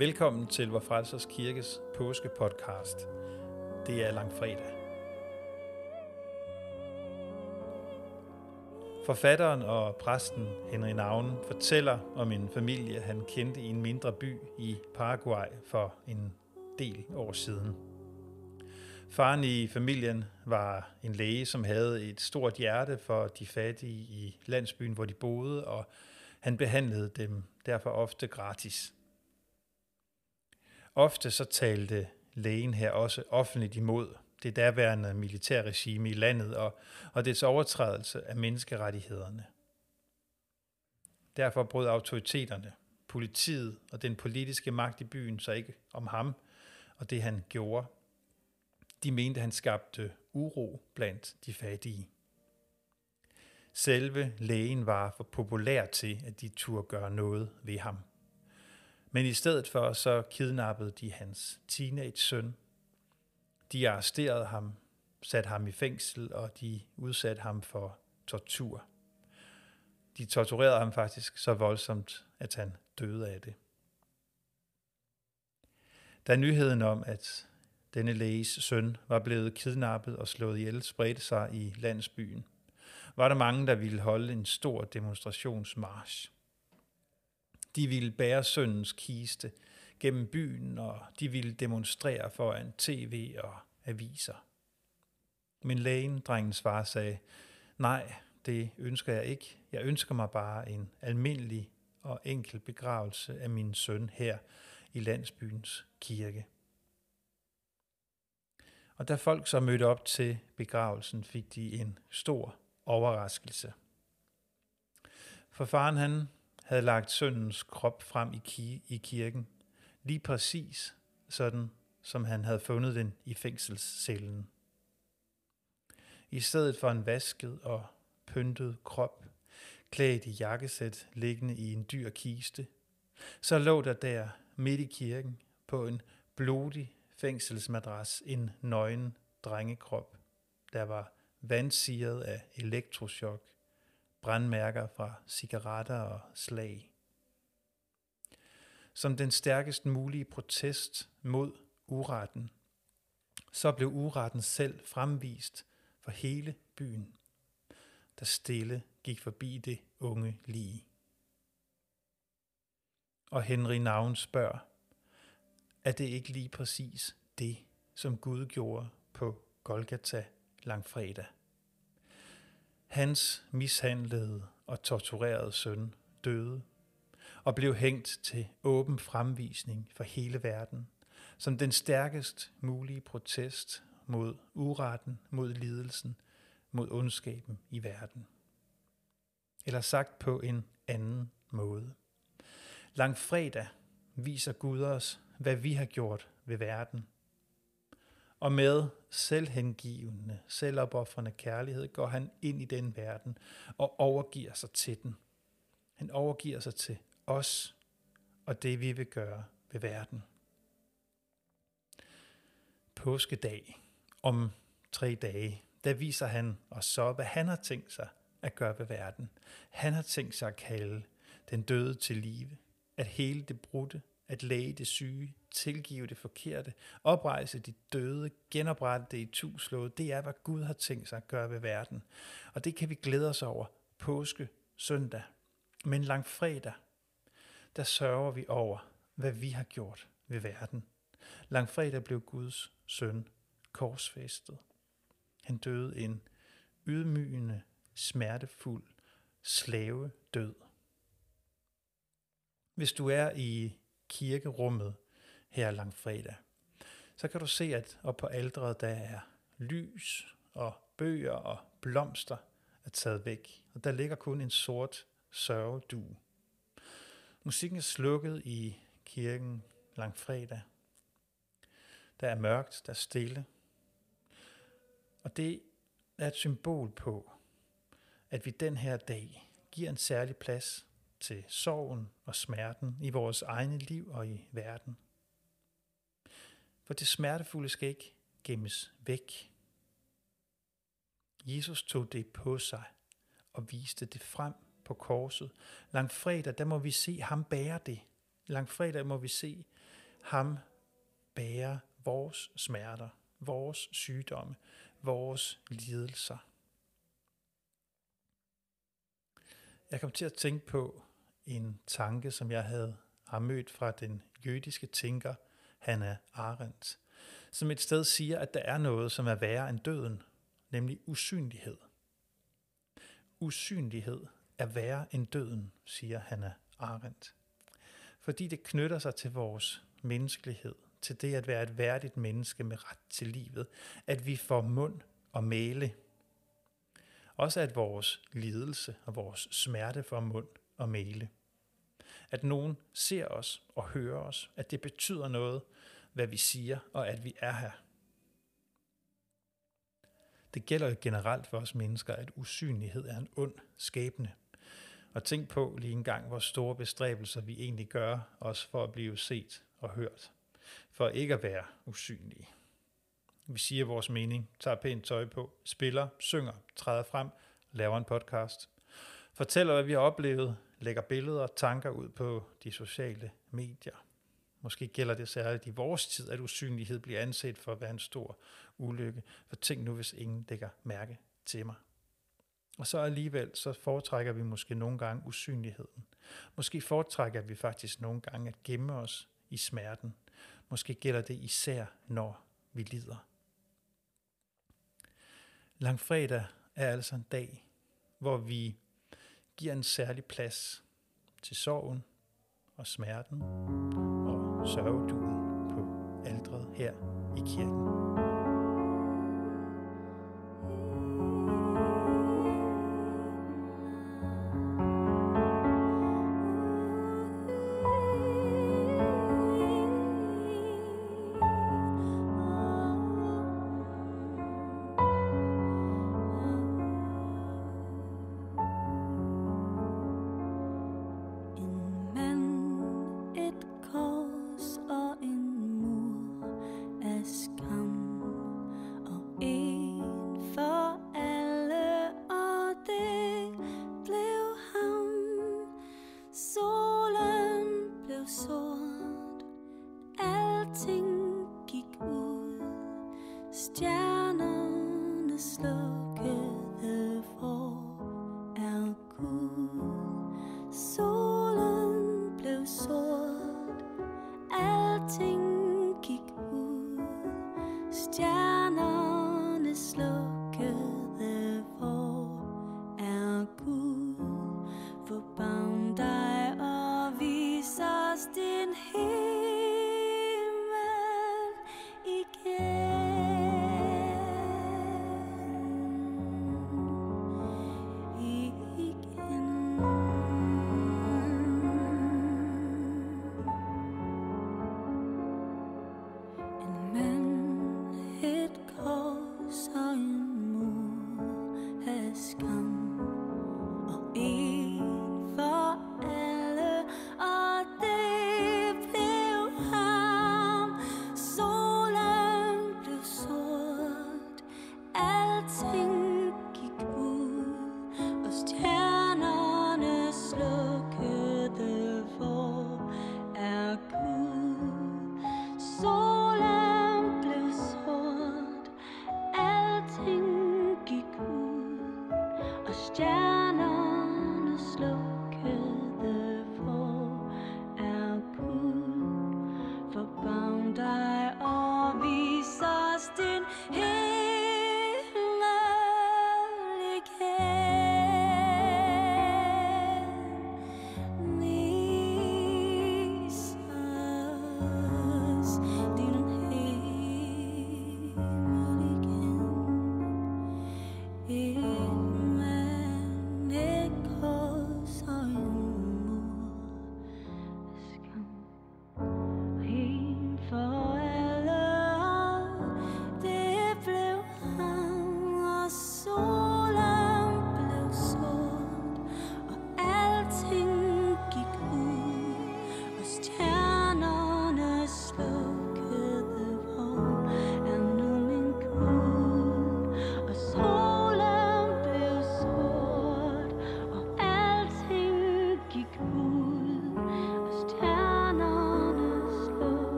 Velkommen til Vor Frelsers Kirkes påskepodcast. Det er langfredag. Forfatteren og præsten Henry Navn fortæller om en familie, han kendte i en mindre by i Paraguay for en del år siden. Faren i familien var en læge, som havde et stort hjerte for de fattige i landsbyen, hvor de boede, og han behandlede dem derfor ofte gratis. Ofte så talte lægen her også offentligt imod det daværende militærregime i landet og, og dets overtrædelse af menneskerettighederne. Derfor brød autoriteterne, politiet og den politiske magt i byen sig ikke om ham og det han gjorde. De mente, han skabte uro blandt de fattige. Selve lægen var for populær til, at de turde gøre noget ved ham. Men i stedet for så kidnappede de hans teenage-søn. De arresterede ham, satte ham i fængsel, og de udsatte ham for tortur. De torturerede ham faktisk så voldsomt, at han døde af det. Da nyheden om, at denne læges søn var blevet kidnappet og slået ihjel, spredte sig i landsbyen, var der mange, der ville holde en stor demonstrationsmarsch. De ville bære søndens kiste gennem byen, og de ville demonstrere foran tv og aviser. Men lægen, drengens far, sagde, nej, det ønsker jeg ikke. Jeg ønsker mig bare en almindelig og enkel begravelse af min søn her i landsbyens kirke. Og da folk så mødte op til begravelsen, fik de en stor overraskelse. For faren han havde lagt søndens krop frem i, ki- i kirken, lige præcis sådan, som han havde fundet den i fængselscellen. I stedet for en vasket og pyntet krop, klædt i jakkesæt, liggende i en dyr kiste, så lå der der midt i kirken på en blodig fængselsmadras en nøgen drengekrop, der var vandsiret af elektroschok brandmærker fra cigaretter og slag. Som den stærkest mulige protest mod uretten, så blev uretten selv fremvist for hele byen, der stille gik forbi det unge lige. Og Henry Navn spørger, er det ikke lige præcis det, som Gud gjorde på Golgata langfredag? Hans mishandlede og torturerede søn døde og blev hængt til åben fremvisning for hele verden, som den stærkest mulige protest mod uretten, mod lidelsen, mod ondskaben i verden. Eller sagt på en anden måde. Langfredag viser Gud os, hvad vi har gjort ved verden – og med selvhengivende, selvopoffrende kærlighed går han ind i den verden og overgiver sig til den. Han overgiver sig til os og det, vi vil gøre ved verden. Påskedag om tre dage, der viser han os så, hvad han har tænkt sig at gøre ved verden. Han har tænkt sig at kalde den døde til live, at hele det brudte at læge det syge, tilgive det forkerte, oprejse de døde, genoprette det i tuslået, det er, hvad Gud har tænkt sig at gøre ved verden. Og det kan vi glæde os over påske søndag. Men langfredag, der sørger vi over, hvad vi har gjort ved verden. Langfredag blev Guds søn korsfæstet. Han døde en ydmygende, smertefuld slave død. Hvis du er i kirkerummet her langfredag, så kan du se, at op på aldret der er lys og bøger og blomster er taget væk. Og der ligger kun en sort sørgedu. Musikken er slukket i kirken langfredag. Der er mørkt, der er stille. Og det er et symbol på, at vi den her dag giver en særlig plads til sorgen og smerten i vores egne liv og i verden. For det smertefulde skal ikke gemmes væk. Jesus tog det på sig og viste det frem på korset. Langfredag, der må vi se ham bære det Langfredag må vi se ham bære vores smerter, vores sygdomme, vores lidelser. Jeg kom til at tænke på en tanke, som jeg havde har mødt fra den jødiske tænker Hannah Arendt, som et sted siger, at der er noget, som er værre end døden, nemlig usynlighed. Usynlighed er værre end døden, siger Hannah Arendt. Fordi det knytter sig til vores menneskelighed, til det at være et værdigt menneske med ret til livet, at vi får mund og male. Også at vores lidelse og vores smerte får mund og male. At nogen ser os og hører os, at det betyder noget, hvad vi siger, og at vi er her. Det gælder generelt for os mennesker, at usynlighed er en ond skæbne. Og tænk på lige en gang, hvor store bestræbelser vi egentlig gør os for at blive set og hørt. For ikke at være usynlige. Vi siger vores mening, tager pænt tøj på, spiller, synger, træder frem, laver en podcast. Fortæller, hvad vi har oplevet, lægger billeder og tanker ud på de sociale medier. Måske gælder det særligt i vores tid, at usynlighed bliver anset for at være en stor ulykke. For tænk nu, hvis ingen lægger mærke til mig. Og så alligevel, så foretrækker vi måske nogle gange usynligheden. Måske foretrækker vi faktisk nogle gange at gemme os i smerten. Måske gælder det især, når vi lider. Langfredag er altså en dag, hvor vi giver en særlig plads til sorgen og smerten og sørgeduen på aldret her i kirken.